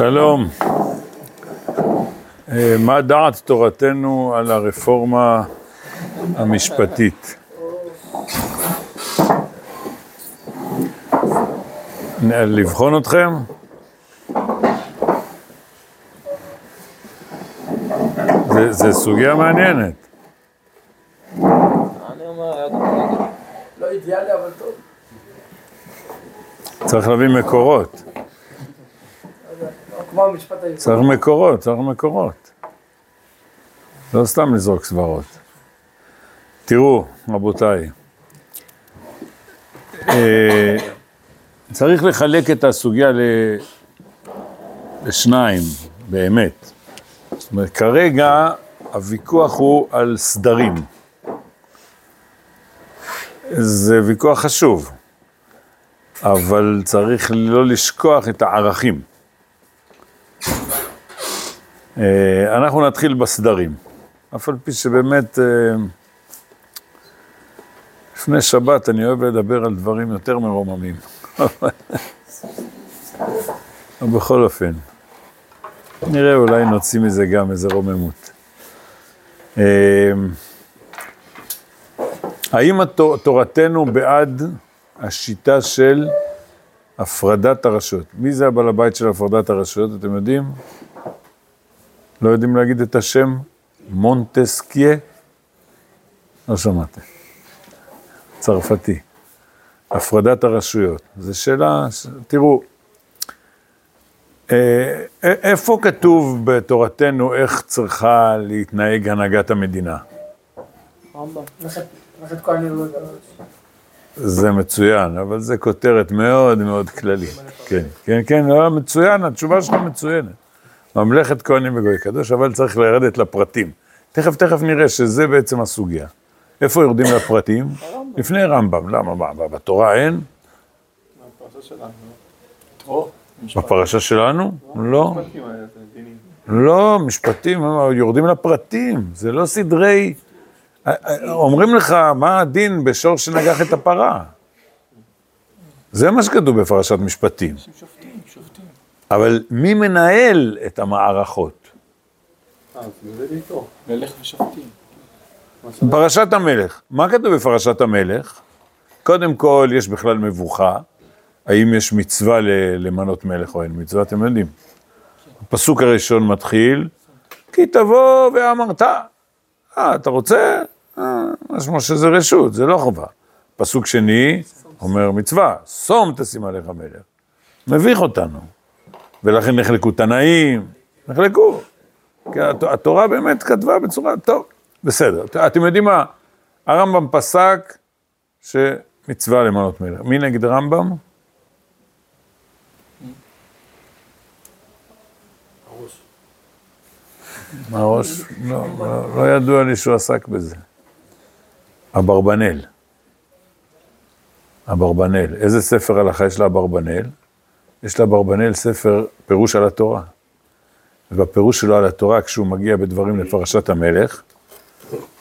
שלום. אה, מה דעת תורתנו על הרפורמה המשפטית? לבחון אתכם? זה, זה סוגיה מעניינת. לא. צריך להביא מקורות. כמו המשפט הישראלי. צריך מקורות, צריך מקורות. לא סתם לזרוק סברות. תראו, רבותיי, אה, צריך לחלק את הסוגיה לשניים, באמת. זאת אומרת, כרגע הוויכוח הוא על סדרים. זה ויכוח חשוב, אבל צריך לא לשכוח את הערכים. אה, אנחנו נתחיל בסדרים, אף על פי שבאמת אה, לפני שבת אני אוהב לדבר על דברים יותר מרוממים. בכל אופן, נראה אולי נוציא מזה גם איזה רוממות. אה, האם תורתנו בעד השיטה של הפרדת הרשויות? מי זה הבעל הבית של הפרדת הרשויות, אתם יודעים? לא יודעים להגיד את השם? מונטסקיה? לא שמעתם. צרפתי. הפרדת הרשויות. זו שאלה, ש- תראו, אה, איפה כתוב בתורתנו איך צריכה להתנהג הנהגת המדינה? רמב"ם. מסכת מסכת כהנים לא יודע. זה מצוין, אבל זה כותרת מאוד מאוד כללית. כן, כן, כן, לא, מצוין, התשובה שלך מצוינת. ממלכת כהנים וגוי קדוש, אבל צריך לרדת לפרטים. תכף, תכף נראה שזה בעצם הסוגיה. איפה יורדים לפרטים? לפני רמב"ם. למה? מה, בתורה אין? בפרשה שלנו? לא. לא, משפטים, יורדים לפרטים, זה לא סדרי... אומרים לך, מה הדין בשור שנגח את הפרה? זה מה שכתוב בפרשת משפטים. שופטים, שופטים. אבל מי מנהל את המערכות? מלך ושופטים. פרשת המלך. מה כתוב בפרשת המלך? קודם כל, יש בכלל מבוכה. האם יש מצווה למנות מלך או אין מצווה? אתם יודעים. הפסוק הראשון מתחיל, כי תבוא ואמרת. אה, אתה רוצה? אה, משמע שזה רשות, זה לא חובה. פסוק שני אומר מצווה, שום תשים עליך מלך. מביך אותנו. ולכן נחלקו תנאים, נחלקו. כי הת- התורה באמת כתבה בצורה, טוב, בסדר. אתם יודעים מה? הרמב"ם פסק שמצווה למנות מלך. מי נגד רמב"ם? הראש? לא, לא, לא ידוע לי שהוא עסק בזה. אברבנאל. אברבנאל. איזה ספר הלכה יש לאברבנאל? יש לאברבנאל ספר פירוש על התורה. ובפירוש שלו על התורה, כשהוא מגיע בדברים לפרשת המלך,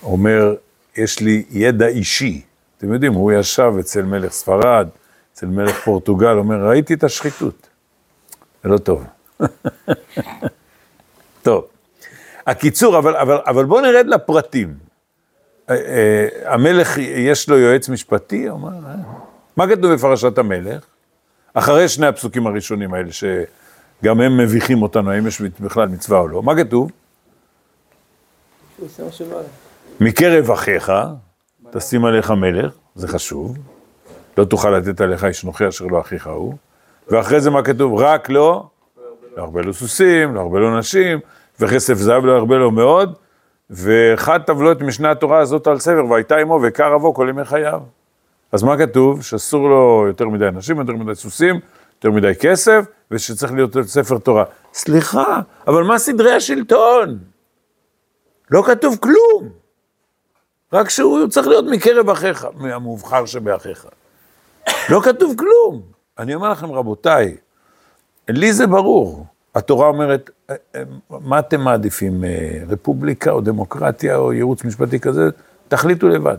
אומר, יש לי ידע אישי. אתם יודעים, הוא ישב אצל מלך ספרד, אצל מלך פורטוגל, אומר, ראיתי את השחיתות. זה לא טוב. טוב. הקיצור, אבל, אבל, אבל בואו נרד לפרטים. אה, אה, המלך, יש לו יועץ משפטי? אומר, אה. מה כתוב בפרשת המלך? אחרי שני הפסוקים הראשונים האלה, שגם הם מביכים אותנו, האם יש בכלל מצווה או לא. מה כתוב? מקרב אחיך, תשים עליך מלך, זה חשוב. לא תוכל לתת עליך איש נוכי אשר לא אחיך הוא. ואחרי זה מה כתוב? רק לא, לא הרבה לו סוסים, לא הרבה לו נשים, וכסף זהב לא הרבה לו מאוד. ואחד תבלו את משנה התורה הזאת על ספר, והייתה עמו וקר אבו כל ימי חייו. אז מה כתוב? שאסור לו יותר מדי נשים, יותר מדי סוסים, יותר מדי כסף, ושצריך להיות ספר תורה. סליחה, אבל מה סדרי השלטון? לא כתוב כלום. רק שהוא צריך להיות מקרב אחיך, מהמובחר שבאחיך. לא כתוב כלום. אני אומר לכם, רבותיי, לי זה ברור. התורה אומרת, אה, אה, מה אתם מעדיפים, אה, רפובליקה או דמוקרטיה או ייעוץ משפטי כזה? תחליטו לבד.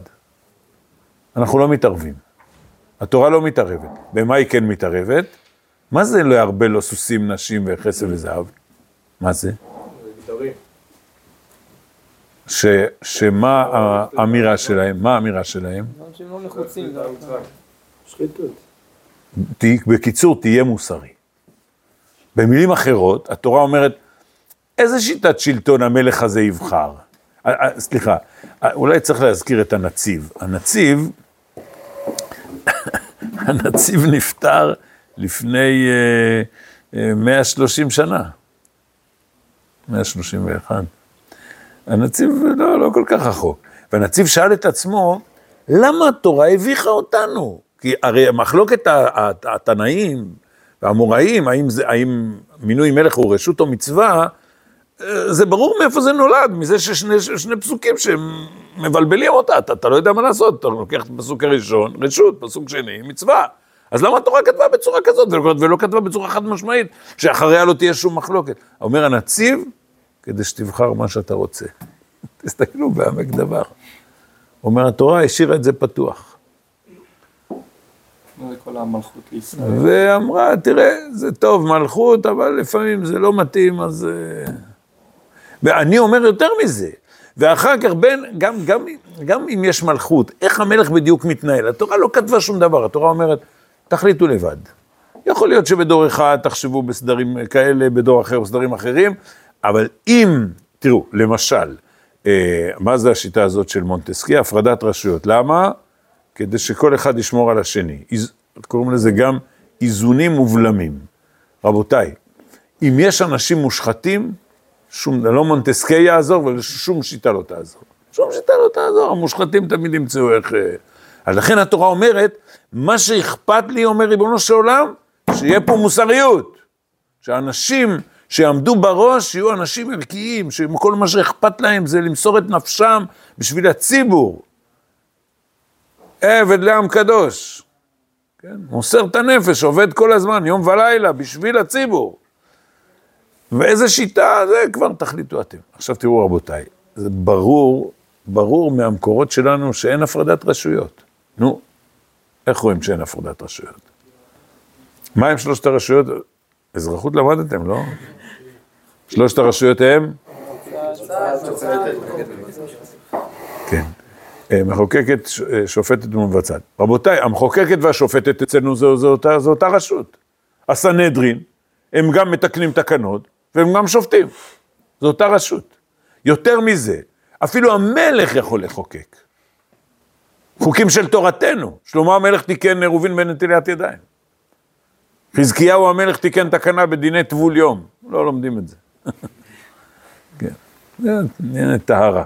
אנחנו לא מתערבים. התורה לא מתערבת. במה היא כן מתערבת? מה זה לא ירבה לו סוסים, נשים וכסף וזהב? מה זה? ש, שמה האמירה שלהם? מה האמירה שלהם? שהם לא נחוצים. שחיתות. בקיצור, תהיה מוסרי. במילים אחרות, התורה אומרת, איזה שיטת שלטון המלך הזה יבחר? אה, אה, סליחה, אה, אולי צריך להזכיר את הנציב. הנציב, הנציב נפטר לפני אה, אה, 130 שנה. 131. הנציב לא, לא כל כך רחוק. והנציב שאל את עצמו, למה התורה הביכה אותנו? כי הרי ה- התנאים והאמוראים, האם, האם מינוי מלך הוא רשות או מצווה, זה ברור מאיפה זה נולד, מזה ששני שני פסוקים שמבלבלים אותה, אתה, אתה לא יודע מה לעשות, אתה לוקח את הפסוק הראשון, רשות, פסוק שני, מצווה. אז למה התורה כתבה בצורה כזאת, ולא, ולא כתבה בצורה חד משמעית, שאחריה לא תהיה שום מחלוקת? אומר הנציב, כדי שתבחר מה שאתה רוצה. תסתכלו בעמק דבר. אומר התורה, השאירה את זה פתוח. זה כל המלכות לישראל. ואמרה, תראה, זה טוב, מלכות, אבל לפעמים זה לא מתאים, אז... ואני אומר יותר מזה, ואחר כך בין, גם, גם, גם אם יש מלכות, איך המלך בדיוק מתנהל? התורה לא כתבה שום דבר, התורה אומרת, תחליטו לבד. יכול להיות שבדור אחד תחשבו בסדרים כאלה, בדור אחר בסדרים אחרים, אבל אם, תראו, למשל, אה, מה זה השיטה הזאת של מונטסקי? הפרדת רשויות. למה? כדי שכל אחד ישמור על השני. איז, קוראים לזה גם איזונים ובלמים. רבותיי, אם יש אנשים מושחתים, שום, לא מונטסקי יעזור ושום שיטה לא תעזור. שום שיטה לא תעזור, המושחתים תמיד ימצאו איך... אה, אז לכן התורה אומרת, מה שאכפת לי, אומר ריבונו של עולם, שיהיה פה מוסריות. שאנשים שיעמדו בראש יהיו אנשים ערכיים, שכל מה שאכפת להם זה למסור את נפשם בשביל הציבור. עבד לעם קדוש. כן? מוסר את הנפש, עובד כל הזמן, יום ולילה, בשביל הציבור. ואיזה שיטה, זה כבר תחליטו אתם. עכשיו תראו רבותיי, זה ברור, ברור מהמקורות שלנו שאין הפרדת רשויות. נו, איך רואים שאין הפרדת רשויות? מה עם שלושת הרשויות? אזרחות למדתם, לא? שלושת הרשויות הם? כן. אה, מחוקקת, אה, שופטת ומבצעת. רבותיי, המחוקקת והשופטת אצלנו זו אותה רשות. הסנהדרין, הם גם מתקנים תקנות, והם גם שופטים. זו אותה רשות. יותר מזה, אפילו המלך יכול לחוקק. חוקים של תורתנו. שלמה המלך תיקן עירובין בנטילת ידיים. חזקיהו המלך תיקן תקנה בדיני טבול יום. לא לומדים את זה. כן, זה ענייני טהרה.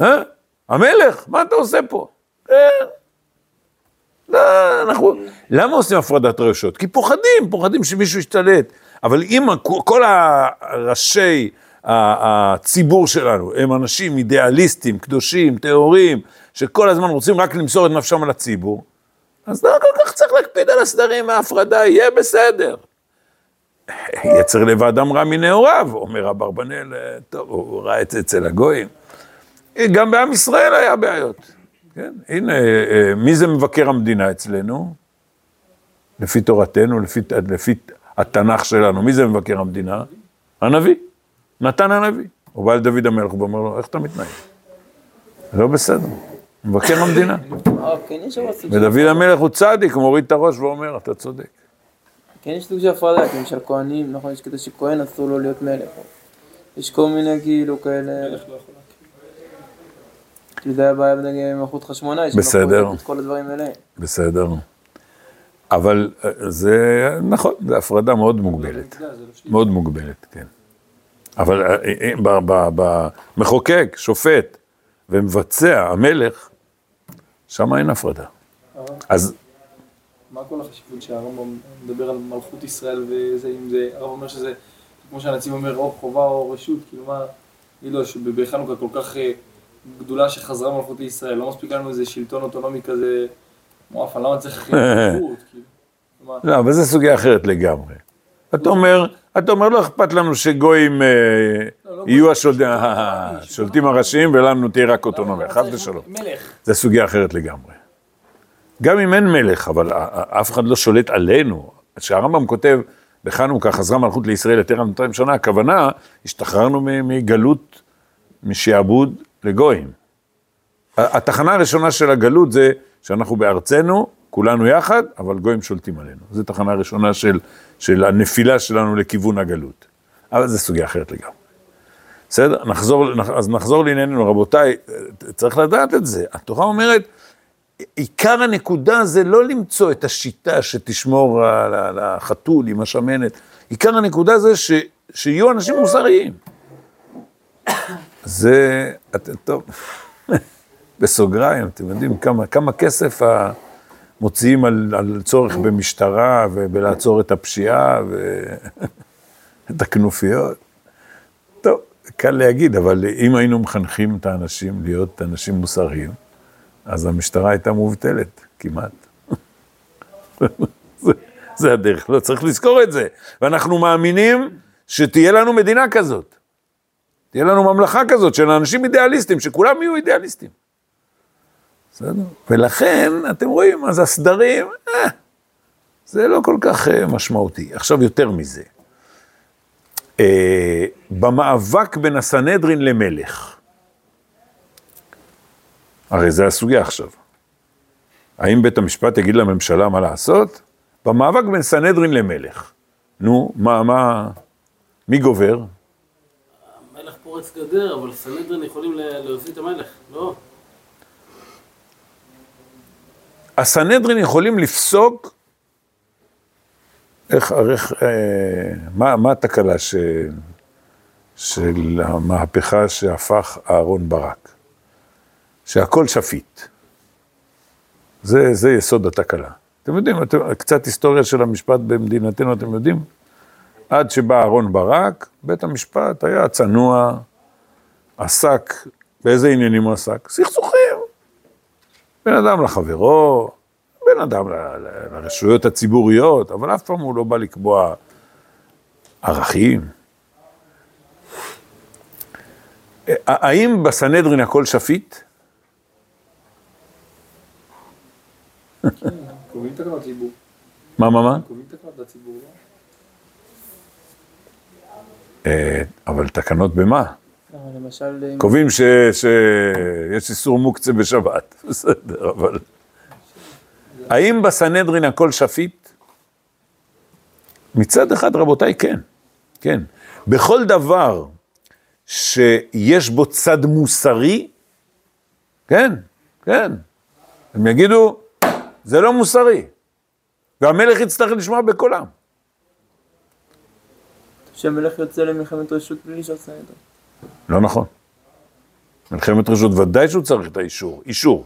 אה? המלך, מה אתה עושה פה? אה, לא, אנחנו... למה עושים הפרדת רשויות? כי פוחדים, פוחדים שמישהו ישתלט. אבל אם כל הראשי הציבור שלנו הם אנשים אידיאליסטים, קדושים, טהורים, שכל הזמן רוצים רק למסור את נפשם על הציבור, אז לא כל כך צריך להקפיד על הסדרים וההפרדה, יהיה בסדר. יצר לבד אמרה מנעוריו, אומר אברבנאל, אה, טוב, הוא ראה את זה אצל הגויים. גם בעם ישראל היה בעיות. כן, הנה, אה, מי זה מבקר המדינה אצלנו? לפי תורתנו, לפי, לפי התנ"ך שלנו, מי זה מבקר המדינה? הנביא, נתן הנביא. הוא בא לדוד המלך ואומר לו, איך אתה מתנהג? לא בסדר, מבקר המדינה. הרב, כן של... ודוד המלך הוא צדיק, הוא מוריד את הראש ואומר, אתה צודק. כן יש סוג של הפרדה, כי למשל כהנים, נכון, יש כזה שכהן אסור לו להיות מלך. יש כל מיני כאילו כאלה... מלך לא יכול להקים. כאילו זה היה בעיה נגיד עם מלכות חשמונאי, שלא בסדר. כל הדברים האלה. בסדר. אבל אה, זה, נכון, זו הפרדה מאוד מוגבלת. לא. מאוד מוגבלת, כן. אבל אה, אה, במחוקק, שופט ומבצע, המלך, שם אין הפרדה. אז מה כל החשיבות שהרמב"ם מדבר על מלכות ישראל וזה, אם זה, הרב אומר שזה, כמו שהנציב אומר, או חובה או רשות, כאילו מה, כאילו שבחנוכה כל כך גדולה שחזרה מלכות לישראל, לא מספיק לנו איזה שלטון אוטונומי כזה מואפן, למה צריך כאילו? מה? לא, אבל זו סוגיה אחרת לגמרי. אתה אומר, אתה אומר, לא אכפת לנו שגויים אה, לא, לא יהיו השולטים הראשיים ולנו תהיה רק אוטונומיה, חס ושלום. מלך. זו סוגיה אחרת לגמרי. גם אם אין מלך, אבל אף אחד לא שולט עלינו. כשהרמב"ם כותב בחנוכה חזרה מלכות לישראל יותר מ-200 שנה, הכוונה, השתחררנו מגלות, משעבוד לגויים. התחנה הראשונה של הגלות זה שאנחנו בארצנו, כולנו יחד, אבל גויים שולטים עלינו. זו תחנה ראשונה של, של הנפילה שלנו לכיוון הגלות. אבל זו סוגיה אחרת לגמרי. בסדר? נחזור, אז נחזור לענייננו, רבותיי, צריך לדעת את זה. התורה אומרת, עיקר הנקודה זה לא למצוא את השיטה שתשמור על החתול עם השמנת, עיקר הנקודה זה ש, שיהיו אנשים מוסריים. זה, טוב, בסוגריים, אתם יודעים כמה, כמה כסף מוציאים על, על צורך במשטרה ובלעצור את הפשיעה ואת הכנופיות. טוב, קל להגיד, אבל אם היינו מחנכים את האנשים להיות אנשים מוסריים, אז המשטרה הייתה מובטלת, כמעט. זה, זה הדרך, לא צריך לזכור את זה. ואנחנו מאמינים שתהיה לנו מדינה כזאת. תהיה לנו ממלכה כזאת של אנשים אידיאליסטים, שכולם יהיו אידיאליסטים. בסדר? ולכן, אתם רואים, אז הסדרים, אה, זה לא כל כך אה, משמעותי. עכשיו, יותר מזה. אה, במאבק בין הסנהדרין למלך, הרי זה הסוגיה עכשיו. האם בית המשפט יגיד לממשלה מה לעשות? במאבק בין סנהדרין למלך. נו, מה, מה, מי גובר? המלך פורץ גדר, אבל סנהדרין יכולים להוציא את המלך, לא? הסנהדרין יכולים לפסוק, איך, איך, אה, מה, מה התקלה ש, של המהפכה שהפך אהרון ברק? שהכל שפיט. זה, זה יסוד התקלה. אתם יודעים, אתם, קצת היסטוריה של המשפט במדינתנו, אתם יודעים? עד שבא אהרון ברק, בית המשפט היה צנוע, עסק, באיזה עניינים הוא עסק? סכסוכים. בין אדם לחברו, בין אדם לרשויות הציבוריות, אבל אף פעם הוא לא בא לקבוע ערכים. האם בסנהדרין הכל שפיט? קובעים תקנות ציבור. מה, מה, מה? קובעים תקנות לציבור, לא? אה, אבל תקנות במה? למשל, קובעים שיש איסור מוקצה בשבת, בסדר, אבל... האם בסנהדרין הכל שפיט? מצד אחד, רבותיי, כן, כן. בכל דבר שיש בו צד מוסרי, כן, כן. הם יגידו, זה לא מוסרי. והמלך יצטרך לשמוע בקולם. שהמלך יוצא למלחמת רשות בלי אישור סנהדרין. לא נכון. מלחמת רשות, ודאי שהוא צריך את האישור, אישור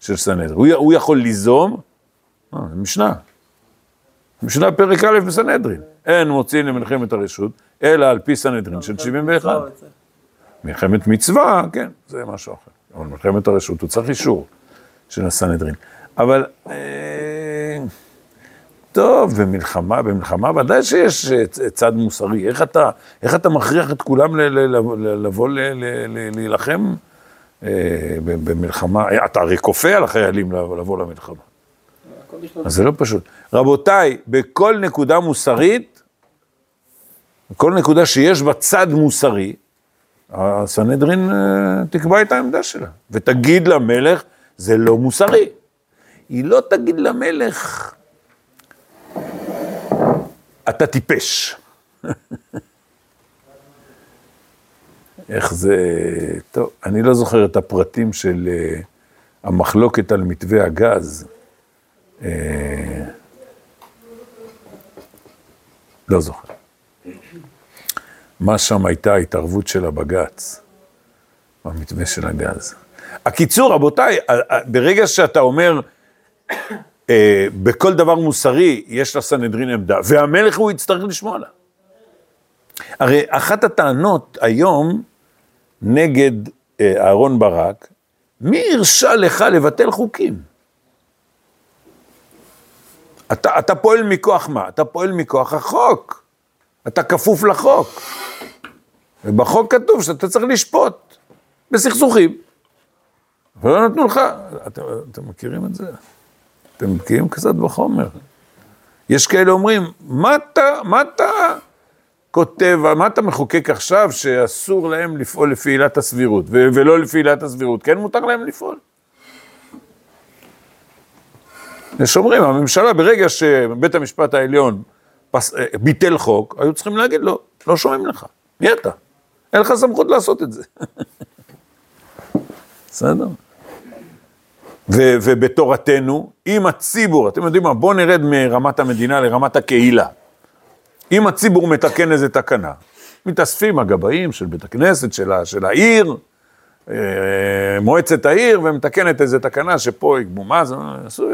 של סנהדרין. הוא, הוא יכול ליזום, אה, משנה. משנה פרק א' בסנהדרין. אין מוצאים למלחמת הרשות, אלא על פי סנהדרין של 71. מלחמת מצווה, כן, זה משהו אחר. אבל מלחמת הרשות, הוא צריך אישור של הסנהדרין. אבל, אה, טוב, במלחמה, במלחמה ודאי שיש אה, צד מוסרי. איך אתה, איך אתה מכריח את כולם ל, ל, ל, לבוא ל, ל, ל, להילחם במלחמה? אתה הרי כופה על החיילים לבוא, למלחמה. אז זה לא פשוט. רבותיי, בכל נקודה מוסרית, בכל נקודה שיש בה צד מוסרי, הסנהדרין אה, תקבע את העמדה שלה, ותגיד למלך, זה לא מוסרי. היא לא תגיד למלך, אתה טיפש. איך זה... טוב, אני לא זוכר את הפרטים של אה, המחלוקת על מתווה הגז. אה, לא זוכר. מה שם הייתה ההתערבות של הבג"ץ במתווה של הגז. הקיצור, רבותיי, ברגע שאתה אומר, אה, בכל דבר מוסרי יש לסנהדרין עמדה, והמלך הוא יצטרך לשמוע לה. הרי אחת הטענות היום נגד אה, אהרון ברק, מי הרשה לך לבטל חוקים? אתה, אתה פועל מכוח מה? אתה פועל מכוח החוק. אתה כפוף לחוק. ובחוק כתוב שאתה צריך לשפוט בסכסוכים. אבל לא נתנו לך, אתם, אתם מכירים את זה? אתם בקיאים קצת בחומר. יש כאלה אומרים, מה אתה, מה אתה כותב, מה אתה מחוקק עכשיו שאסור להם לפעול לפי עילת הסבירות, ו- ולא לפי עילת הסבירות, כן מותר להם לפעול. יש אומרים, הממשלה ברגע שבית המשפט העליון פס, אה, ביטל חוק, היו צריכים להגיד לו, לא שומעים לך, מי אתה? אין לך סמכות לעשות את זה. בסדר? ו- ובתורתנו, אם הציבור, אתם יודעים מה, בואו נרד מרמת המדינה לרמת הקהילה. אם הציבור מתקן איזה תקנה, מתאספים הגבאים של בית הכנסת, של, ה- של העיר, אה, מועצת העיר, ומתקנת איזה תקנה שפה יגבו, מה זה,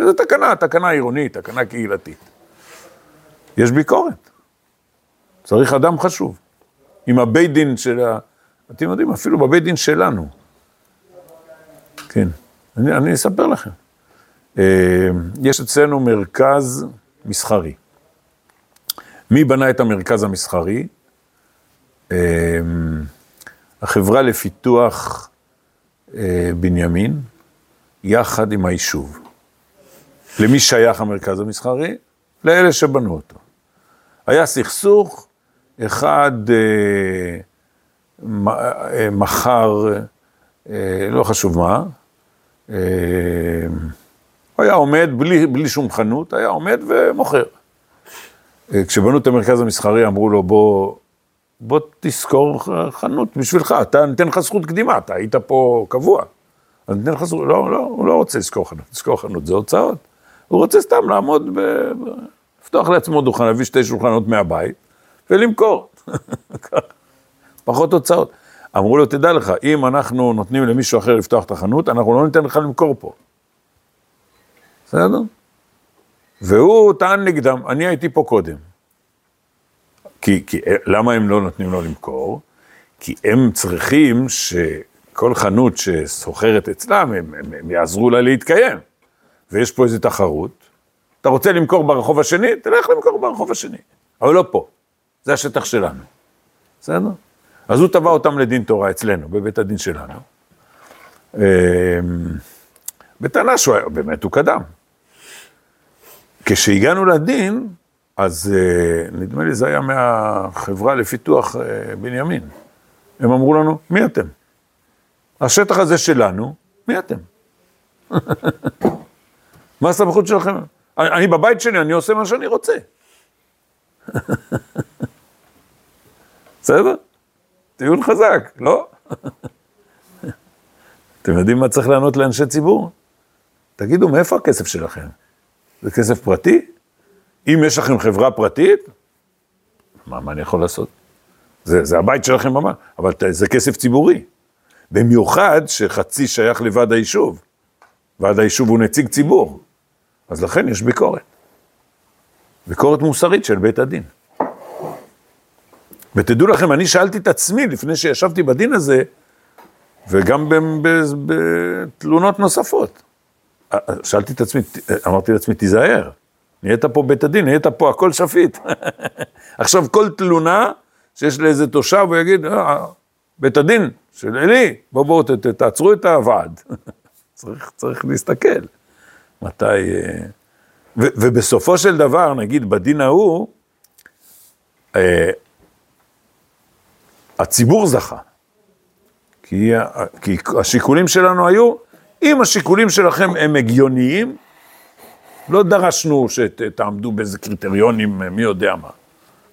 איזה תקנה, תקנה עירונית, תקנה קהילתית. יש ביקורת. צריך אדם חשוב. עם הבית דין של ה... אתם יודעים, אפילו בבית דין שלנו. כן, אני, אני אספר לכם. אה, יש אצלנו מרכז מסחרי. מי בנה את המרכז המסחרי? אה, החברה לפיתוח אה, בנימין, יחד עם היישוב. למי שייך המרכז המסחרי? לאלה שבנו אותו. היה סכסוך, אחד מכר, לא חשוב מה, אה, היה עומד בלי, בלי שום חנות, היה עומד ומוכר. אה, כשבנו את המרכז המסחרי אמרו לו, בוא, בוא תשכור חנות בשבילך, אתה ניתן לך זכות קדימה, אתה היית פה קבוע. אז ניתן לך זכות, לא, לא, הוא לא רוצה לשכור חנות, לשכור חנות זה הוצאות. הוא רוצה סתם לעמוד. ב- לפתוח לעצמו דוכן, להביא שתי שולחנות מהבית ולמכור. פחות הוצאות. אמרו לו, תדע לך, אם אנחנו נותנים למישהו אחר לפתוח את החנות, אנחנו לא ניתן לך למכור פה. בסדר? והוא טען נגדם, אני הייתי פה קודם. כי, כי למה הם לא נותנים לו למכור? כי הם צריכים שכל חנות שסוחרת אצלם, הם, הם, הם יעזרו לה להתקיים. ויש פה איזו תחרות. אתה רוצה למכור ברחוב השני? תלך למכור ברחוב השני. אבל לא פה. זה השטח שלנו. בסדר? אז הוא תבע אותם לדין תורה אצלנו, בבית הדין שלנו. אמ, בטענה שהוא היה, באמת הוא קדם. כשהגענו לדין, אז אה, נדמה לי זה היה מהחברה לפיתוח אה, בנימין. הם אמרו לנו, מי אתם? השטח הזה שלנו, מי אתם? מה הסמכות שלכם? אני, אני בבית שלי, אני עושה מה שאני רוצה. בסדר? טיעון חזק, לא? אתם יודעים מה צריך לענות לאנשי ציבור? תגידו, מאיפה הכסף שלכם? זה כסף פרטי? אם יש לכם חברה פרטית, מה, מה אני יכול לעשות? זה, זה הבית שלכם ממש, אבל זה כסף ציבורי. במיוחד שחצי שייך לוועד היישוב. ועד היישוב הוא נציג ציבור. אז לכן יש ביקורת. ביקורת מוסרית של בית הדין. ותדעו לכם, אני שאלתי את עצמי לפני שישבתי בדין הזה, וגם בתלונות נוספות. שאלתי את עצמי, אמרתי לעצמי, תיזהר, נהיית פה בית הדין, נהיית פה הכל שפיט. עכשיו כל תלונה שיש לאיזה תושב, הוא יגיד, אה, בית הדין של עלי, בואו בואו תעצרו את הוועד. צריך, צריך להסתכל. מתי... אה, ו, ובסופו של דבר, נגיד בדין ההוא, אה, הציבור זכה. כי, כי השיקולים שלנו היו, אם השיקולים שלכם הם הגיוניים, לא דרשנו שתעמדו באיזה קריטריונים, מי יודע מה.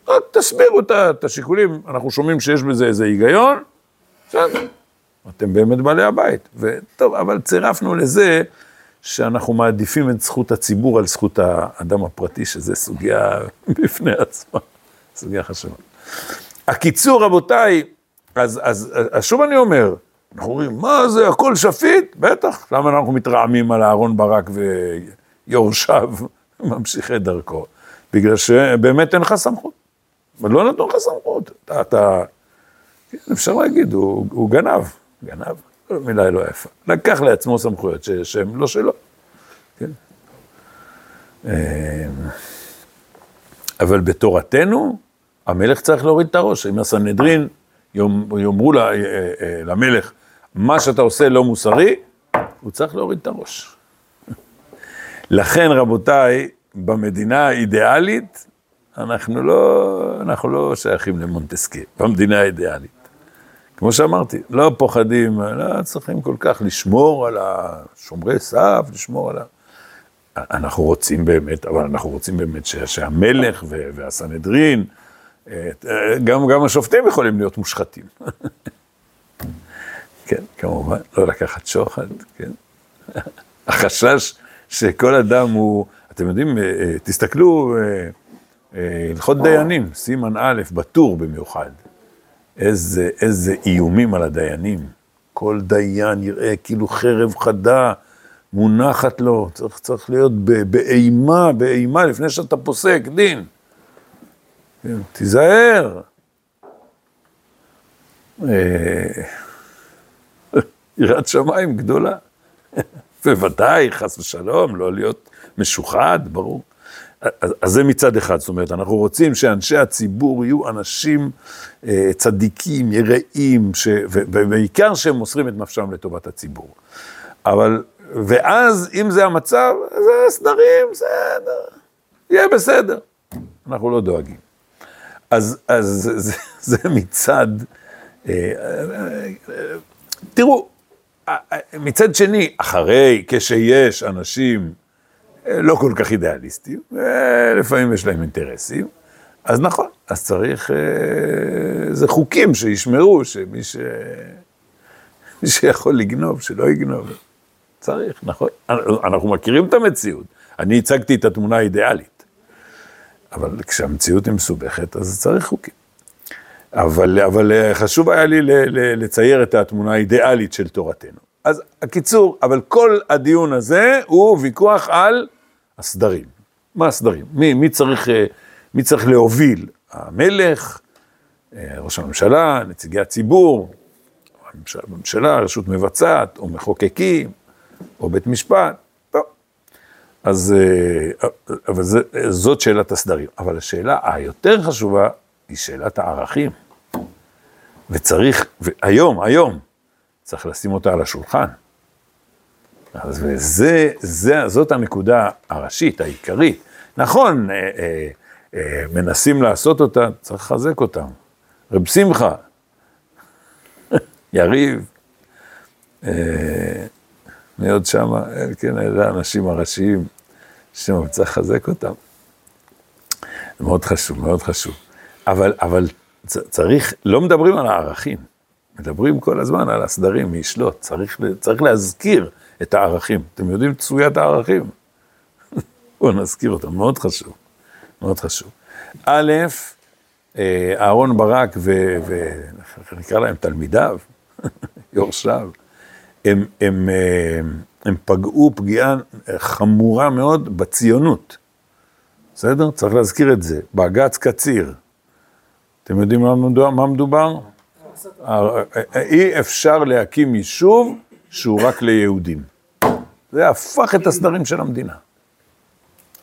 רק תסבירו את ה- את השיקולים, אנחנו שומעים שיש בזה איזה היגיון, בסדר, אתם באמת בעלי הבית. וטוב, אבל צירפנו לזה שאנחנו מעדיפים את זכות הציבור על זכות האדם הפרטי, שזה סוגיה בפני עצמה, סוגיה חשובה. הקיצור, רבותיי, אז, אז, אז שוב אני אומר, אנחנו אומרים, מה זה, הכל שפיט? בטח, למה אנחנו מתרעמים על אהרון ברק ויורשיו, ממשיכי דרכו? בגלל שבאמת אין לך סמכות. לא נתנו לך סמכות. אתה, אתה כן, אפשר להגיד, הוא, הוא גנב, גנב, מילה לא יפה. לקח לעצמו סמכויות ש- שהן לא שלו. כן? אמ, אבל בתורתנו, המלך צריך להוריד את הראש. אם הסנהדרין יאמ- יאמרו לה- אה, אה, למלך, מה שאתה עושה לא מוסרי, הוא צריך להוריד את הראש. לכן, רבותיי, במדינה האידיאלית, אנחנו לא, אנחנו לא שייכים למונטסקי, במדינה האידיאלית. כמו שאמרתי, לא פוחדים, לא צריכים כל כך לשמור על השומרי סף, לשמור על ה... אנחנו רוצים באמת, אבל אנחנו רוצים באמת ש- שהמלך והסנהדרין, אה, גם, גם השופטים יכולים להיות מושחתים. כן, כמובן, לא לקחת שוחד, כן. החשש שכל אדם הוא, אתם יודעים, אה, אה, תסתכלו, אה, אה, הלכות דיינים, סימן א', בטור במיוחד. איזה, איזה איומים על הדיינים. כל דיין יראה כאילו חרב חדה מונחת לו, צריך, צריך להיות באימה, באימה, לפני שאתה פוסק דין. כן, תיזהר. אה, יראת שמיים גדולה. בוודאי, חס ושלום, לא להיות משוחד, ברור. אז, זה מצד אחד, זאת אומרת, אנחנו רוצים שאנשי הציבור יהיו אנשים אה, צדיקים, יראים, ש, ובעיקר שהם מוסרים את נפשם לטובת הציבור. אבל, ואז, אם זה המצב, זה סדרים, בסדר, יהיה בסדר. אנחנו לא דואגים. אז, אז זה, זה, זה מצד, אה, אה, אה, תראו, מצד שני, אחרי, כשיש אנשים לא כל כך אידיאליסטים, לפעמים יש להם אינטרסים, אז נכון, אז צריך, זה חוקים שישמרו שמי ש... מי שיכול לגנוב, שלא יגנוב. צריך, נכון. אנחנו מכירים את המציאות. אני הצגתי את התמונה האידיאלית. אבל כשהמציאות היא מסובכת, אז צריך חוקים. אבל, אבל אה, חשוב היה לי לצייר את התמונה האידיאלית של תורתנו. אז הקיצור, אבל כל הדיון הזה הוא ויכוח על הסדרים. מה הסדרים? מי, מי, צריך, אה, מי צריך להוביל? המלך, אה, ראש הממשלה, נציגי הציבור, הממשלה, רשות מבצעת, או מחוקקים, או בית משפט. אז אה, אבל זה, זאת שאלת הסדרים. אבל השאלה היותר חשובה היא שאלת הערכים. וצריך, היום, היום, צריך לשים אותה על השולחן. אז וזה, זה, זאת הנקודה הראשית, העיקרית. נכון, אה, אה, אה, מנסים לעשות אותה, צריך לחזק אותם. רב שמחה, יריב, אה, מי עוד שמה? אה, כן, אלה האנשים הראשיים, שם צריך לחזק אותם. מאוד חשוב, מאוד חשוב. אבל, אבל צריך, לא מדברים על הערכים, מדברים כל הזמן על הסדרים, מי ישלוט, צריך, צריך להזכיר את הערכים. אתם יודעים את צפוית הערכים? בואו נזכיר אותם, מאוד חשוב, מאוד חשוב. א', אה, אהרון ברק ונקרא להם תלמידיו, יורשיו, הם, הם, אה, הם פגעו פגיעה חמורה מאוד בציונות. בסדר? צריך להזכיר את זה. בג"ץ קציר. אתם יודעים מה מדובר? מה מדובר? אי אפשר להקים יישוב שהוא רק ליהודים. זה הפך את הסדרים של המדינה.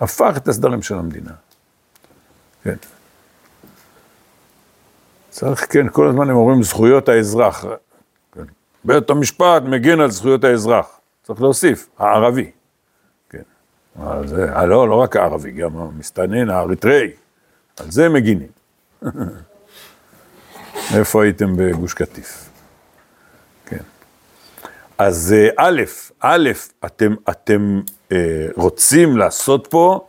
הפך את הסדרים של המדינה. כן. צריך, כן, כל הזמן הם אומרים זכויות האזרח. בית המשפט מגן על זכויות האזרח. צריך להוסיף, הערבי. כן. על זה, אה, לא, לא רק הערבי, גם המסתנן האריתראי. על זה מגינים. איפה הייתם בגוש קטיף? כן. אז אה, א', א', אתם, אתם אה, רוצים לעשות פה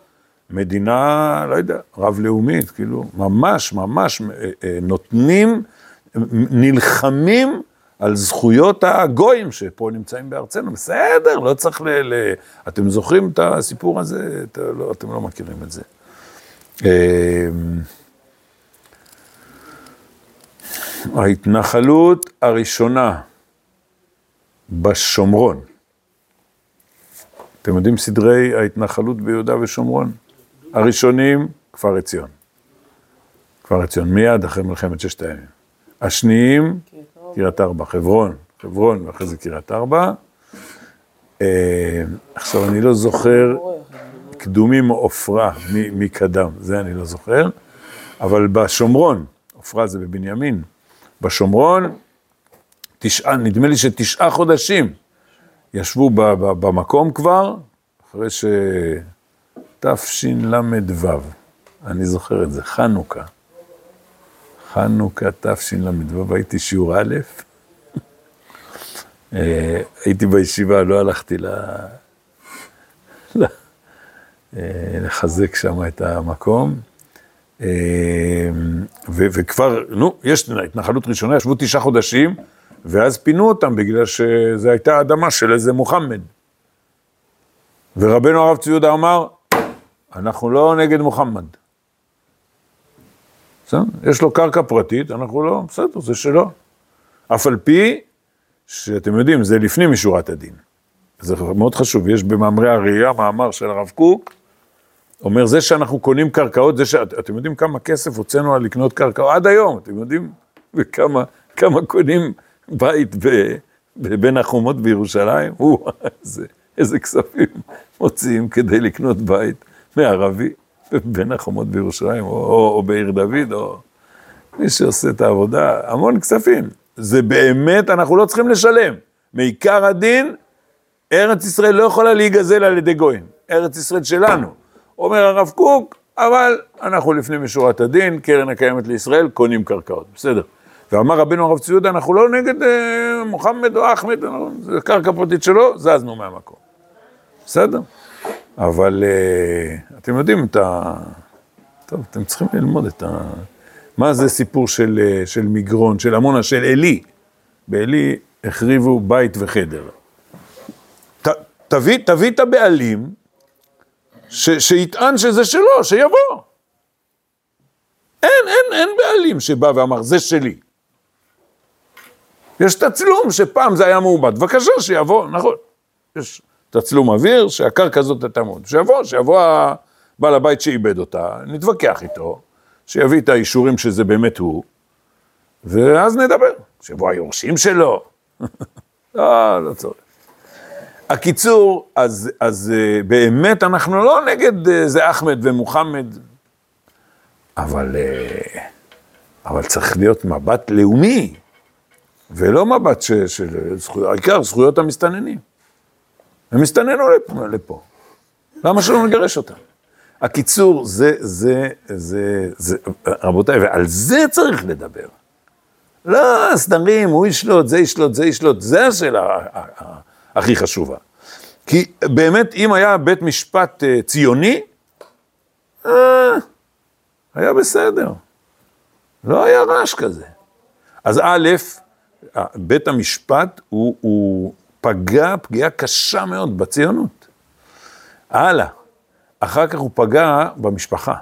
מדינה, לא יודע, רב-לאומית, כאילו, ממש, ממש נותנים, נלחמים על זכויות הגויים שפה נמצאים בארצנו. בסדר, לא צריך ל... ל... אתם זוכרים את הסיפור הזה? את, לא, אתם לא מכירים את זה. אה, ההתנחלות הראשונה בשומרון, אתם יודעים סדרי ההתנחלות ביהודה ושומרון? הראשונים, כפר עציון. כפר עציון, מיד אחרי מלחמת ששת הימים. השניים, קריית ארבע, חברון, חברון, ואחרי זה קריית ארבע. אה, עכשיו, אני לא זוכר, קדומים או עופרה, מי, קדם, זה אני לא זוכר, אבל בשומרון, עופרה זה בבנימין, בשומרון, תשעה, נדמה לי שתשעה חודשים ישבו ב, ב, במקום כבר, אחרי תשל"ו, אני זוכר את זה, חנוכה. חנוכה תשל"ו, הייתי שיעור א', אה, הייתי בישיבה, לא הלכתי ל... אה, לחזק שם את המקום. אה, ו- וכבר, נו, יש התנחלות ראשונה, ישבו תשעה חודשים, ואז פינו אותם בגלל שזו הייתה אדמה של איזה מוחמד. ורבנו הרב צבי יהודה אמר, אנחנו לא נגד מוחמד. בסדר? יש לו קרקע פרטית, אנחנו לא, בסדר, זה שלו. אף על פי שאתם יודעים, זה לפנים משורת הדין. זה מאוד חשוב, יש במאמרי הראייה מאמר של הרב קוק, אומר, זה שאנחנו קונים קרקעות, זה ש... אתם יודעים כמה כסף הוצאנו על לקנות קרקעות עד היום, אתם יודעים וכמה כמה קונים בית ב, בין החומות בירושלים? או, איזה, איזה כספים מוציאים כדי לקנות בית מערבי בין החומות בירושלים, או, או, או בעיר דוד, או מי שעושה את העבודה, המון כספים. זה באמת, אנחנו לא צריכים לשלם. מעיקר הדין, ארץ ישראל לא יכולה להיגזל על ידי גויים. ארץ ישראל שלנו. אומר הרב קוק, אבל אנחנו לפנים משורת הדין, קרן הקיימת לישראל, קונים קרקעות, בסדר. ואמר רבנו הרב צבי יהודה, אנחנו לא נגד אה, מוחמד או אחמד, זה קרקע פרטית שלו, זזנו מהמקום. בסדר? אבל אה, אתם יודעים את ה... טוב, אתם צריכים ללמוד את ה... מה זה סיפור של, אה, של מגרון, של עמונה, של עלי. בעלי החריבו בית וחדר. ת, תביא, תביא את הבעלים, ש, שיטען שזה שלו, שיבוא. אין, אין, אין בעלים שבא ואמר, זה שלי. יש תצלום שפעם זה היה מעובד, בבקשה שיבוא, נכון. יש תצלום אוויר שהקרקע הזאת מאוד. שיבוא, שיבוא בעל הבית שאיבד אותה, נתווכח איתו, שיביא את האישורים שזה באמת הוא, ואז נדבר. שיבוא היורשים שלו. לא, לא צורך. הקיצור, אז, אז אה, באמת אנחנו לא נגד אה, זה אחמד ומוחמד, אבל, אה, אבל צריך להיות מבט לאומי, ולא מבט של זכויות, העיקר זכויות המסתננים. הם הסתננו לפה, לפה. למה שלא נגרש אותם? הקיצור, זה, זה, זה, זה, רבותיי, ועל זה צריך לדבר. לא, סדרים, הוא ישלוט, זה ישלוט, זה ישלוט, זה השאלה הכי חשובה. כי באמת, אם היה בית משפט uh, ציוני, uh, היה בסדר. לא היה רעש כזה. אז א', בית המשפט הוא, הוא פגע פגיעה קשה מאוד בציונות. הלאה. אחר כך הוא פגע במשפחה.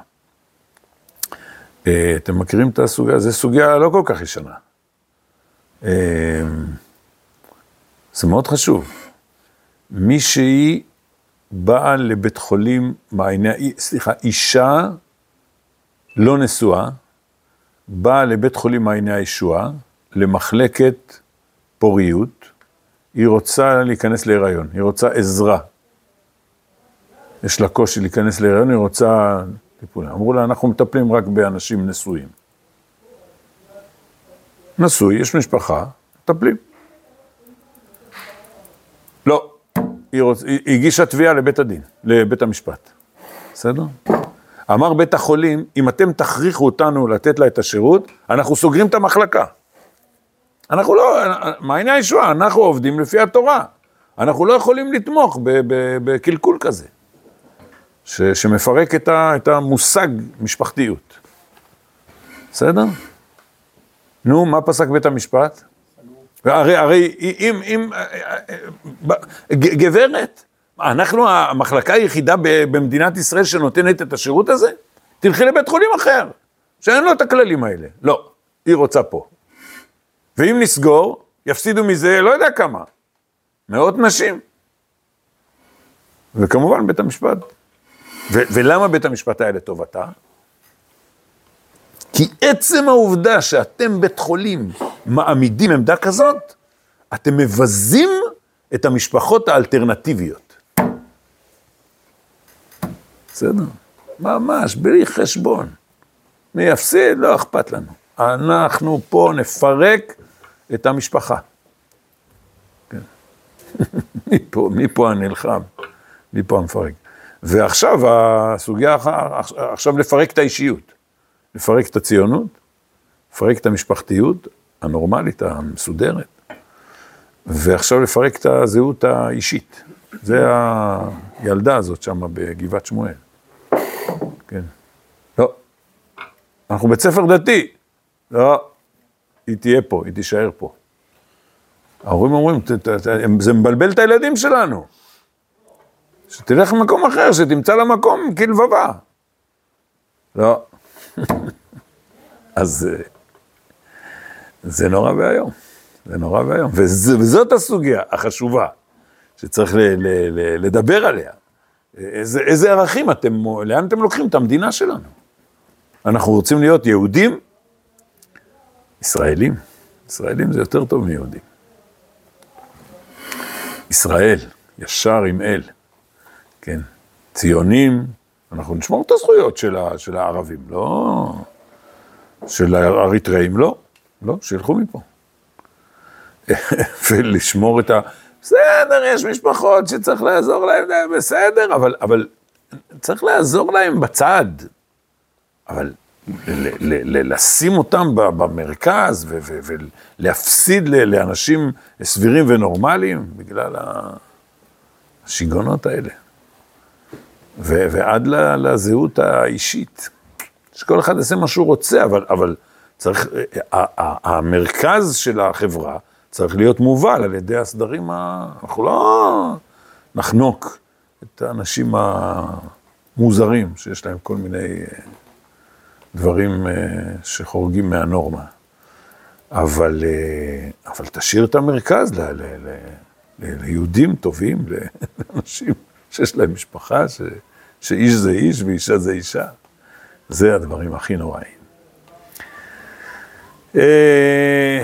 Uh, אתם מכירים את הסוגיה? זו סוגיה לא כל כך ישנה. Uh, זה מאוד חשוב. מישהי באה לבית חולים מעייני, סליחה, אישה לא נשואה, באה לבית חולים מעייני הישועה, למחלקת פוריות, היא רוצה להיכנס להיריון, היא רוצה עזרה. יש לה קושי להיכנס להיריון, היא רוצה טיפול. אמרו לה, אנחנו מטפלים רק באנשים נשואים. נשוי, יש משפחה, מטפלים. לא, היא, רוצ... היא הגישה תביעה לבית הדין, לבית המשפט, בסדר? אמר בית החולים, אם אתם תכריחו אותנו לתת לה את השירות, אנחנו סוגרים את המחלקה. אנחנו לא, מעייני הישועה, אנחנו עובדים לפי התורה. אנחנו לא יכולים לתמוך בקלקול כזה, ש, שמפרק את, ה, את המושג משפחתיות. בסדר? נו, מה פסק בית המשפט? הרי, הרי אם, אם, גברת, אנחנו המחלקה היחידה במדינת ישראל שנותנת את השירות הזה? תלכי לבית חולים אחר, שאין לו את הכללים האלה. לא, היא רוצה פה. ואם נסגור, יפסידו מזה לא יודע כמה, מאות נשים. וכמובן בית המשפט. ו- ולמה בית המשפט היה לטובתה? כי עצם העובדה שאתם בית חולים מעמידים עמדה כזאת, אתם מבזים את המשפחות האלטרנטיביות. בסדר? ממש, בלי חשבון. מי יפסיד? לא אכפת לנו. אנחנו פה נפרק את המשפחה. כן. מי פה, מי פה הנלחם? מי פה המפרק? ועכשיו הסוגיה, עכשיו לפרק את האישיות, לפרק את הציונות, לפרק את המשפחתיות הנורמלית, המסודרת, ועכשיו לפרק את הזהות האישית. זה הילדה הזאת שם בגבעת שמואל. כן. לא. אנחנו בית ספר דתי. לא. היא תהיה פה, היא תישאר פה. ההורים אומרים, "ת- ת- ת- זה מבלבל את הילדים שלנו. שתלך למקום אחר, שתמצא לה מקום כלבבה. לא. אז אה, זה נורא ואיום. זה נורא ואיום. וזאת הסוגיה החשובה שצריך ל- ל- ל- לדבר עליה. איזה, איזה ערכים אתם, לאן אתם לוקחים את המדינה שלנו? אנחנו רוצים להיות יהודים? ישראלים. ישראלים זה יותר טוב מיהודים. ישראל, ישר עם אל, כן. ציונים, אנחנו נשמור את הזכויות של, ה, של הערבים, לא... של האריתראים, לא. לא, שילכו מפה. ולשמור את ה... בסדר, יש משפחות שצריך לעזור להם, בסדר, אבל, אבל צריך לעזור להם בצד. אבל לשים אותם במרכז ולהפסיד לאנשים סבירים ונורמליים בגלל השיגעונות האלה. ועד לזהות האישית. שכל אחד יעשה מה שהוא רוצה, אבל, אבל צריך, ה- ה- המרכז של החברה צריך להיות מובל על ידי הסדרים, ה... אנחנו לא נחנוק את האנשים המוזרים, שיש להם כל מיני אה, דברים אה, שחורגים מהנורמה. אבל, אה, אבל תשאיר את המרכז ל, ל, ל, ל, ליהודים טובים, לאנשים שיש להם משפחה, ש, שאיש זה איש ואישה זה אישה. זה הדברים הכי נוראים. אה,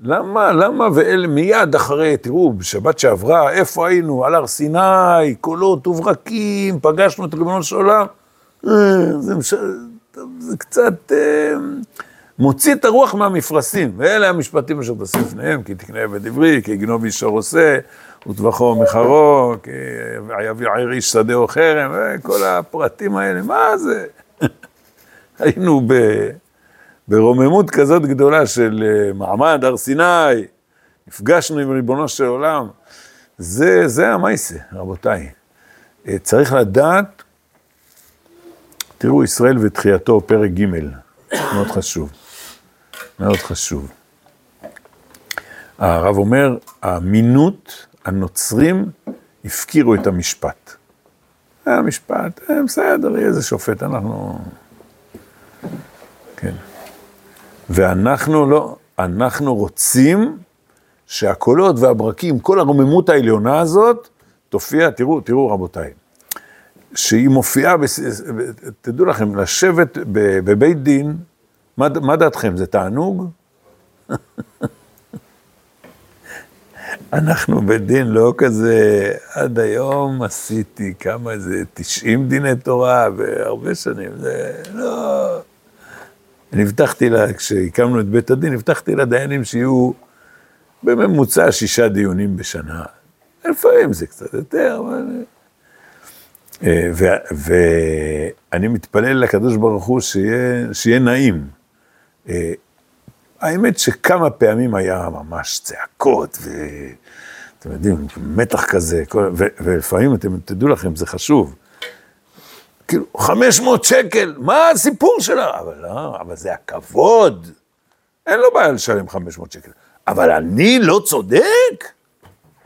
למה, למה ואלה מיד אחרי, תראו, בשבת שעברה, איפה היינו? על הר סיני, קולות וברקים, פגשנו את ריבונו של עולם. זה, מש... זה קצת אה, מוציא את הרוח מהמפרשים. ואלה המשפטים אשר תשים לפניהם, כי תקנה עבד עברי, כי יגנוב איש עושה, וטבחו מחרו, כי יביא עיר איש שדה או חרם, וכל הפרטים האלה, מה זה? היינו ב... ברוממות כזאת גדולה של אה, מעמד הר סיני, נפגשנו עם ריבונו של עולם. זה, זה המייסה, רבותיי. אה, צריך לדעת, תראו, ישראל ותחייתו, פרק ג', מאוד חשוב. מאוד חשוב. הרב אומר, האמינות, הנוצרים הפקירו את המשפט. היה משפט, אה, בסדר, יהיה איזה שופט, אנחנו... כן. ואנחנו לא, אנחנו רוצים שהקולות והברקים, כל הרוממות העליונה הזאת, תופיע, תראו, תראו רבותיי, שהיא מופיעה. תדעו לכם, לשבת בבית דין, מה, מה דעתכם, זה תענוג? אנחנו בדין לא כזה, עד היום עשיתי כמה, איזה 90 דיני תורה והרבה שנים, זה לא... אני הבטחתי לה, כשהקמנו את בית הדין, הבטחתי לדיינים שיהיו בממוצע שישה דיונים בשנה. לפעמים זה קצת יותר, אבל... אה, ואני מתפלל לקדוש ברוך הוא שיהיה, נעים. אה, האמת שכמה פעמים היה ממש צעקות, ואתם יודעים, מתח כזה. ולפעמים אתם תדעו לכם, זה חשוב. כאילו, 500 שקל, מה הסיפור שלה? אבל לא, אבל זה הכבוד. אין לו בעיה לשלם 500 שקל. אבל אני לא צודק?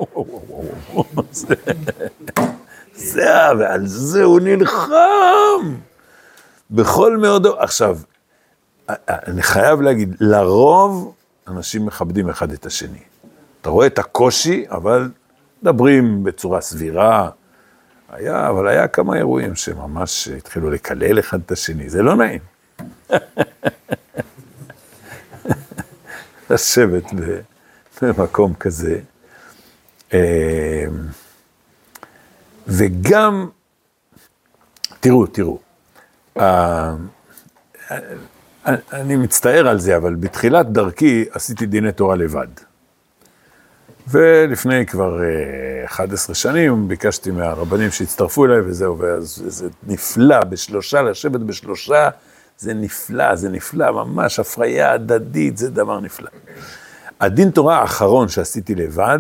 זה- ועל זה הוא נלחם. בכל מאודו. עכשיו, אני חייב להגיד, לרוב אנשים מכבדים אחד את השני. אתה רואה את הקושי, אבל מדברים בצורה סבירה. היה, אבל היה כמה אירועים שממש התחילו לקלל אחד את השני, זה לא נעים. לשבת במקום כזה. אה, וגם, תראו, תראו, אה, אני מצטער על זה, אבל בתחילת דרכי עשיתי דיני תורה לבד. ולפני כבר אה, 11 שנים ביקשתי מהרבנים שהצטרפו אליי וזהו, ואז זה נפלא, בשלושה, לשבת בשלושה, זה נפלא, זה נפלא, ממש הפריה הדדית, זה דבר נפלא. הדין תורה האחרון שעשיתי לבד,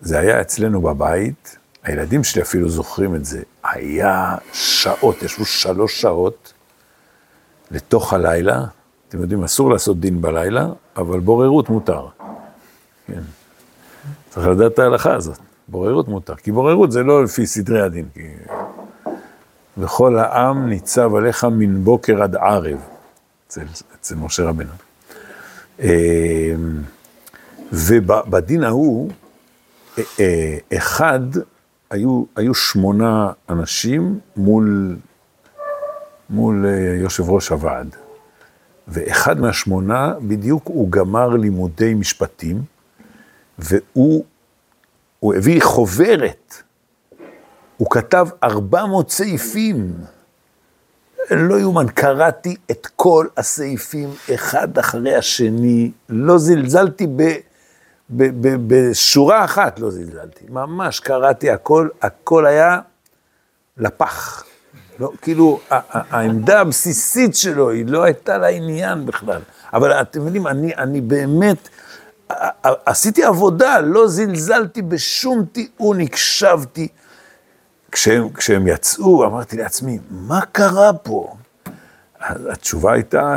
זה היה אצלנו בבית, הילדים שלי אפילו זוכרים את זה, היה שעות, ישבו שלוש שעות לתוך הלילה, אתם יודעים, אסור לעשות דין בלילה, אבל בוררות מותר. כן. צריך לדעת את ההלכה הזאת, בוררות מותר, כי בוררות זה לא לפי סדרי הדין, כי... וכל העם ניצב עליך מן בוקר עד ערב, אצל, אצל משה רבנו. אמ, ובדין ההוא, אה, אה, אחד, היו, היו שמונה אנשים מול, מול אה, יושב ראש הוועד, ואחד מהשמונה, בדיוק הוא גמר לימודי משפטים, והוא הוא הביא חוברת, הוא כתב 400 סעיפים. לא יאומן, קראתי את כל הסעיפים אחד אחרי השני, לא זלזלתי ב, בשורה אחת, לא זלזלתי, ממש קראתי הכל, הכל היה לפח. לא, כאילו, העמדה הבסיסית שלו, היא לא הייתה לעניין בכלל. אבל אתם יודעים, אני, אני באמת, עשיתי עבודה, לא זלזלתי בשום טיעון, הקשבתי. כשהם, כשהם יצאו, אמרתי לעצמי, מה קרה פה? התשובה הייתה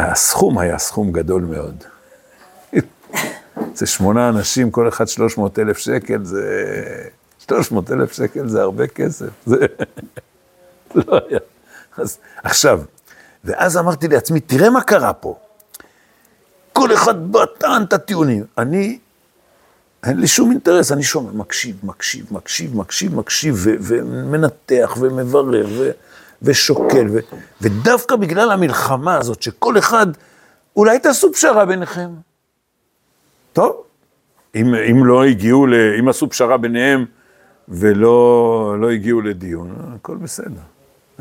שהסכום היה סכום גדול מאוד. זה שמונה אנשים, כל אחד 300 אלף שקל, זה... 300 אלף שקל זה הרבה כסף. זה לא היה. אז עכשיו, ואז אמרתי לעצמי, תראה מה קרה פה. כל אחד בא, טען את הטיעונים. אני, אין לי שום אינטרס, אני שומע, מקשיב, מקשיב, מקשיב, מקשיב, מקשיב, ו- ומנתח ומברר ו- ושוקל, ו- ודווקא בגלל המלחמה הזאת, שכל אחד, אולי תעשו פשרה ביניכם. טוב, אם, אם לא הגיעו, ל, אם עשו פשרה ביניהם ולא לא הגיעו לדיון, הכל בסדר.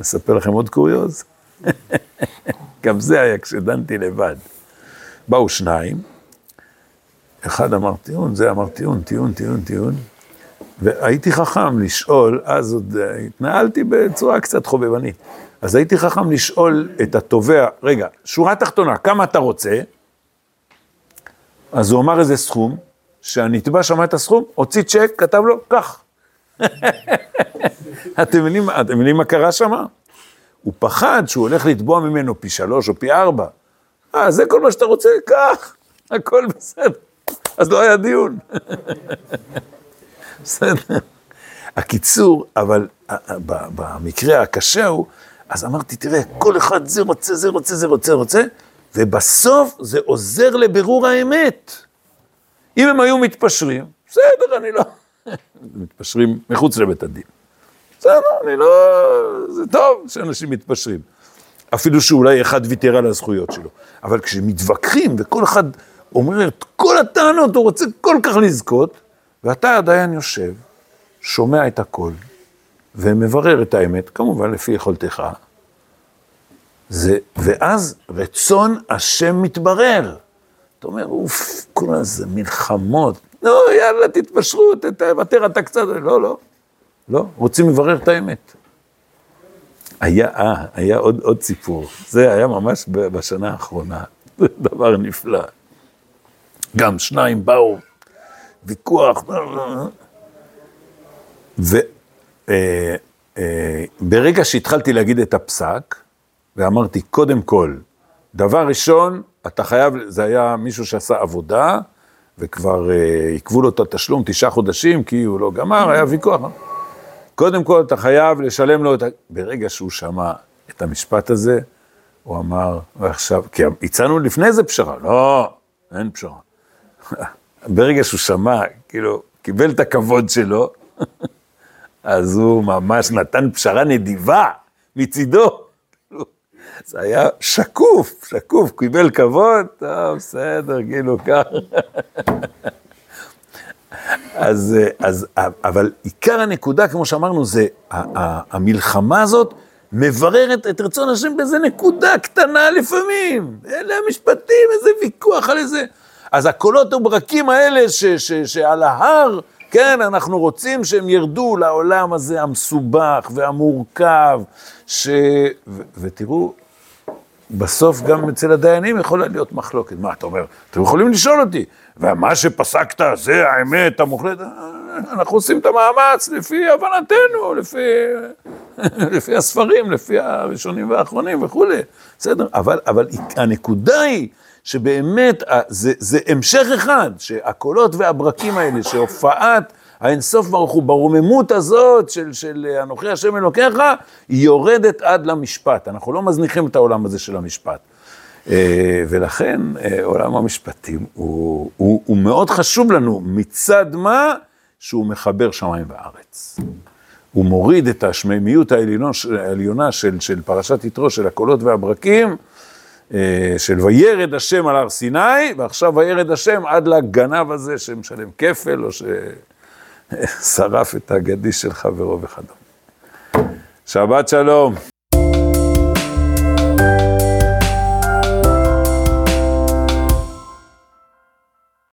אספר לכם עוד קוריוז. גם זה היה כשדנתי לבד. באו שניים, אחד אמר טיעון, זה אמר טיעון, טיעון, טיעון, טיעון, והייתי חכם לשאול, אז עוד אה, התנהלתי בצורה קצת חובבנית, אז הייתי חכם לשאול את התובע, רגע, שורה תחתונה, כמה אתה רוצה? אז הוא אמר איזה סכום, שהנתבע שמע את הסכום, הוציא צ'ק, כתב לו, קח. אתם מבינים, מה קרה שם? הוא פחד שהוא הולך לתבוע ממנו פי שלוש או פי ארבע. אה, זה כל מה שאתה רוצה? קח, הכל בסדר. אז לא היה דיון. בסדר. הקיצור, אבל במקרה הקשה הוא, אז אמרתי, תראה, כל אחד זה רוצה, זה רוצה, זה רוצה, רוצה, ובסוף זה עוזר לבירור האמת. אם הם היו מתפשרים, בסדר, אני לא... מתפשרים מחוץ לבית הדין. בסדר, אני לא... זה טוב שאנשים מתפשרים. אפילו שאולי אחד ויתר על הזכויות שלו. אבל כשמתווכחים וכל אחד אומר את כל הטענות, הוא רוצה כל כך לזכות, ואתה עדיין יושב, שומע את הכל, ומברר את האמת, כמובן לפי יכולתך, זה, ואז רצון השם מתברר. אתה אומר, אוף, כל הזה מלחמות, נו, יאללה, תתפשרו, תוותר אתה קצת, לא, לא, לא, רוצים לברר את האמת. היה, אה, היה עוד, עוד סיפור, זה היה ממש בשנה האחרונה, זה דבר נפלא. גם שניים באו, ויכוח, וברגע שהתחלתי להגיד את הפסק, ואמרתי, קודם כל, דבר ראשון, אתה חייב, זה היה מישהו שעשה עבודה, וכבר עיכבו לו את התשלום תשעה חודשים, כי הוא לא גמר, היה ויכוח. קודם כל, אתה חייב לשלם לו את ה... ברגע שהוא שמע את המשפט הזה, הוא אמר, ועכשיו, כי הצענו לפני זה פשרה, לא, אין פשרה. ברגע שהוא שמע, כאילו, קיבל את הכבוד שלו, אז הוא ממש נתן פשרה נדיבה מצידו. זה היה שקוף, שקוף, קיבל כבוד, טוב, בסדר, כאילו, ככה. אז, אז, אבל עיקר הנקודה, כמו שאמרנו, זה המלחמה הזאת מבררת את רצון השם באיזה נקודה קטנה לפעמים. אלה המשפטים, איזה ויכוח על איזה... אז הקולות וברקים האלה ש, ש, שעל ההר, כן, אנחנו רוצים שהם ירדו לעולם הזה המסובך והמורכב, ש... ו, ותראו, בסוף גם אצל הדיינים יכולה להיות מחלוקת. מה אתה אומר? אתם יכולים לשאול אותי, ומה שפסקת זה האמת המוחלטת? אנחנו עושים את המאמץ לפי הבנתנו, לפי, לפי הספרים, לפי הראשונים והאחרונים וכולי, בסדר? אבל, אבל הנקודה היא שבאמת זה, זה המשך אחד, שהקולות והברקים האלה, שהופעת האינסוף ברוך הוא, ברוממות הזאת של, של אנוכי השם אלוקיך, היא יורדת עד למשפט. אנחנו לא מזניחים את העולם הזה של המשפט. אה, ולכן אה, עולם המשפטים הוא, הוא, הוא מאוד חשוב לנו, מצד מה? שהוא מחבר שמיים וארץ. הוא מוריד את השמימיות העליונה של, של פרשת יתרו, של הקולות והברקים, של וירד השם על הר סיני, ועכשיו וירד השם עד לגנב הזה שמשלם כפל, או ששרף את הגדיש של חברו וכדומה. שבת שלום.